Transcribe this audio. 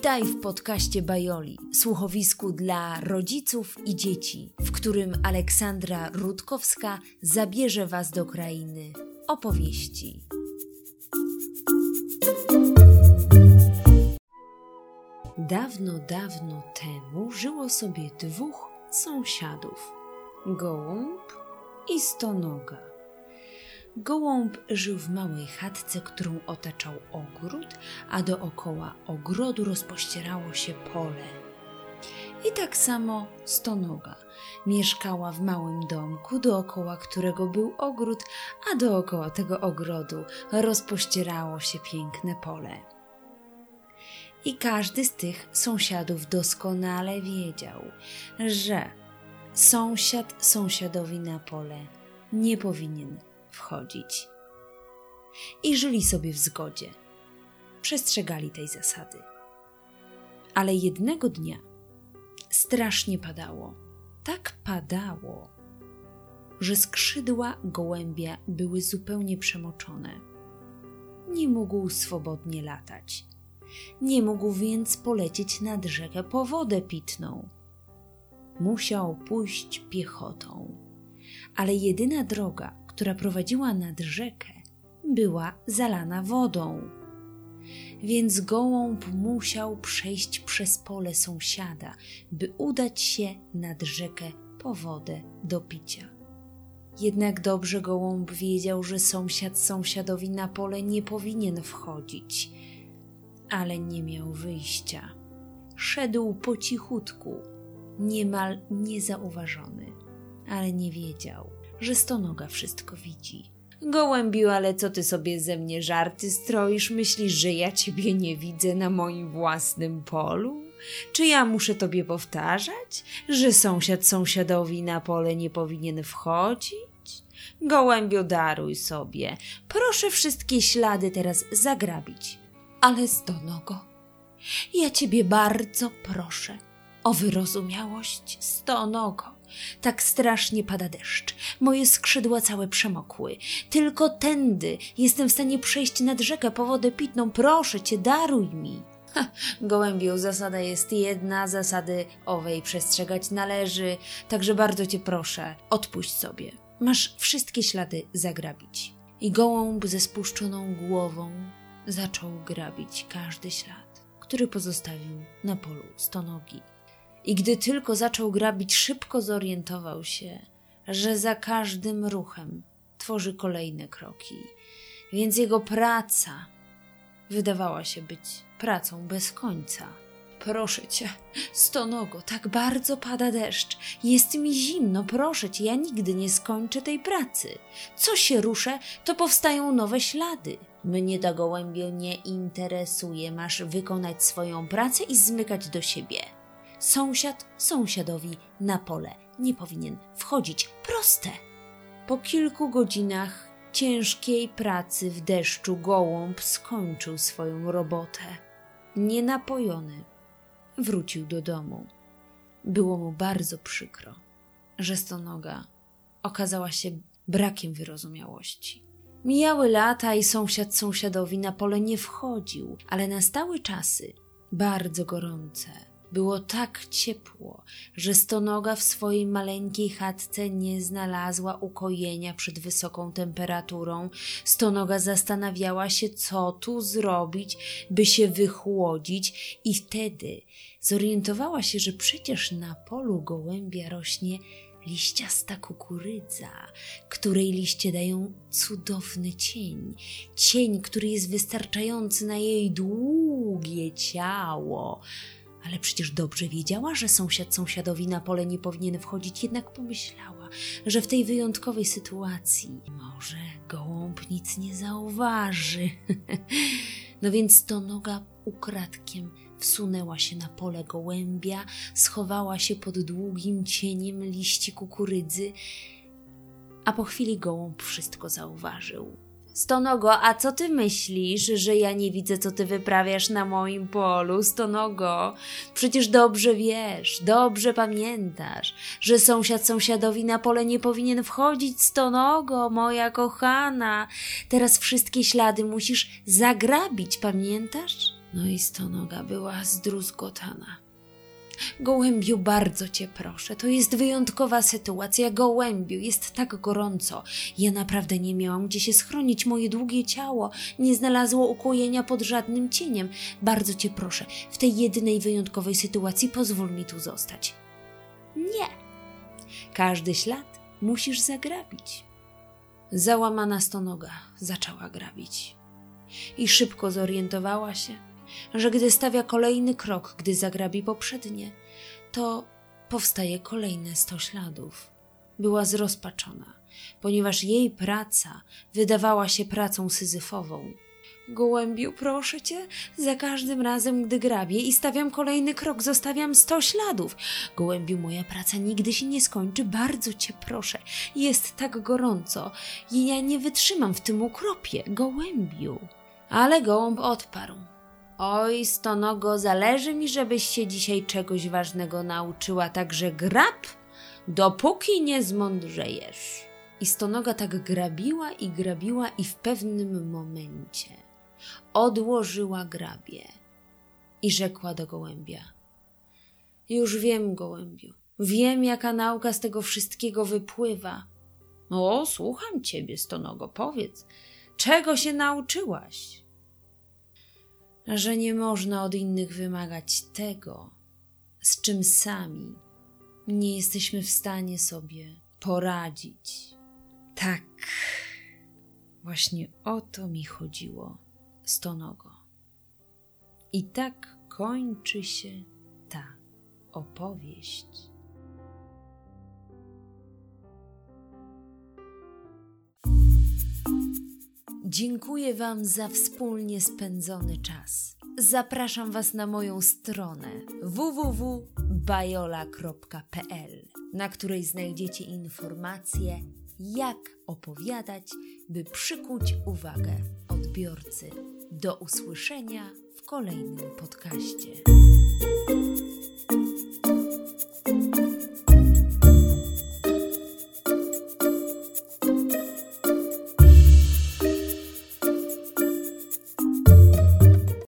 Witaj w podcaście Bajoli, słuchowisku dla rodziców i dzieci, w którym Aleksandra Rutkowska zabierze Was do krainy opowieści. Dawno, dawno temu żyło sobie dwóch sąsiadów: gołąb i stonoga. Gołąb żył w małej chatce, którą otaczał ogród, a dookoła ogrodu rozpościerało się pole. I tak samo stonoga mieszkała w małym domku, dookoła którego był ogród, a dookoła tego ogrodu rozpościerało się piękne pole. I każdy z tych sąsiadów doskonale wiedział, że sąsiad sąsiadowi na pole nie powinien wchodzić. I żyli sobie w zgodzie. Przestrzegali tej zasady. Ale jednego dnia strasznie padało. Tak padało, że skrzydła gołębia były zupełnie przemoczone. Nie mógł swobodnie latać. Nie mógł więc polecieć nad rzekę po wodę pitną. Musiał pójść piechotą. Ale jedyna droga, która prowadziła nad rzekę, była zalana wodą. Więc gołąb musiał przejść przez pole sąsiada, by udać się nad rzekę po wodę do picia. Jednak dobrze gołąb wiedział, że sąsiad sąsiadowi na pole nie powinien wchodzić, ale nie miał wyjścia. Szedł po cichutku, niemal niezauważony, ale nie wiedział, że stonoga wszystko widzi. Gołębiu, ale co ty sobie ze mnie żarty stroisz? Myślisz, że ja ciebie nie widzę na moim własnym polu? Czy ja muszę tobie powtarzać, że sąsiad sąsiadowi na pole nie powinien wchodzić? Gołębio, daruj sobie. Proszę wszystkie ślady teraz zagrabić. Ale stonogo, ja ciebie bardzo proszę o wyrozumiałość, stonogo. Tak strasznie pada deszcz. Moje skrzydła całe przemokły. Tylko tędy jestem w stanie przejść nad rzekę po wodę pitną. Proszę cię, daruj mi. Ha, gołębiu, zasada jest jedna, zasady owej przestrzegać należy, także bardzo cię proszę, odpuść sobie. Masz wszystkie ślady zagrabić. I gołąb ze spuszczoną głową zaczął grabić każdy ślad, który pozostawił na polu stonogi i gdy tylko zaczął grabić, szybko zorientował się, że za każdym ruchem tworzy kolejne kroki, więc jego praca wydawała się być pracą bez końca. Proszę cię, stonogo, tak bardzo pada deszcz. Jest mi zimno, proszę cię, ja nigdy nie skończę tej pracy. Co się ruszę, to powstają nowe ślady. Mnie ta gołębio nie interesuje, masz wykonać swoją pracę i zmykać do siebie. Sąsiad sąsiadowi na pole nie powinien wchodzić. Proste. Po kilku godzinach ciężkiej pracy w deszczu gołąb skończył swoją robotę. Nienapojony wrócił do domu. Było mu bardzo przykro, że stonoga okazała się brakiem wyrozumiałości. Mijały lata i sąsiad sąsiadowi na pole nie wchodził, ale nastały czasy bardzo gorące było tak ciepło, że stonoga w swojej maleńkiej chatce nie znalazła ukojenia przed wysoką temperaturą. Stonoga zastanawiała się, co tu zrobić, by się wychłodzić, i wtedy zorientowała się, że przecież na polu gołębia rośnie liściasta kukurydza, której liście dają cudowny cień. Cień, który jest wystarczający na jej długie ciało ale przecież dobrze wiedziała, że sąsiad sąsiadowi na pole nie powinien wchodzić, jednak pomyślała, że w tej wyjątkowej sytuacji może gołąb nic nie zauważy. no więc to noga ukradkiem wsunęła się na pole gołębia, schowała się pod długim cieniem liści kukurydzy, a po chwili gołąb wszystko zauważył. Stonogo, a co ty myślisz, że ja nie widzę, co ty wyprawiasz na moim polu, Stonogo? Przecież dobrze wiesz, dobrze pamiętasz, że sąsiad sąsiadowi na pole nie powinien wchodzić, Stonogo, moja kochana. Teraz wszystkie ślady musisz zagrabić, pamiętasz? No i stonoga była zdruzgotana. Gołębiu, bardzo cię proszę, to jest wyjątkowa sytuacja. Gołębiu, jest tak gorąco. Ja naprawdę nie miałam gdzie się schronić. Moje długie ciało nie znalazło ukojenia pod żadnym cieniem. Bardzo cię proszę, w tej jednej wyjątkowej sytuacji pozwól mi tu zostać. Nie. Każdy ślad musisz zagrabić. Załamana stonoga zaczęła grabić. I szybko zorientowała się, że gdy stawia kolejny krok, gdy zagrabi poprzednie, to powstaje kolejne sto śladów. Była zrozpaczona, ponieważ jej praca wydawała się pracą syzyfową. Gołębiu, proszę cię, za każdym razem, gdy grabię i stawiam kolejny krok, zostawiam sto śladów. Gołębiu, moja praca nigdy się nie skończy, bardzo cię proszę. Jest tak gorąco i ja nie wytrzymam w tym ukropie, gołębiu. Ale gołąb odparł. Oj, Stonogo, zależy mi, żebyś się dzisiaj czegoś ważnego nauczyła, także grab, dopóki nie zmądrzejesz. I Stonoga tak grabiła i grabiła i w pewnym momencie odłożyła grabie i rzekła do gołębia. Już wiem, gołębiu, wiem, jaka nauka z tego wszystkiego wypływa. O, słucham ciebie, Stonogo, powiedz, czego się nauczyłaś? Że nie można od innych wymagać tego, z czym sami nie jesteśmy w stanie sobie poradzić. Tak, właśnie o to mi chodziło, Stonogo. I tak kończy się ta opowieść. Dziękuję Wam za wspólnie spędzony czas. Zapraszam Was na moją stronę www.bajola.pl, na której znajdziecie informacje, jak opowiadać, by przykuć uwagę odbiorcy. Do usłyszenia w kolejnym podcaście.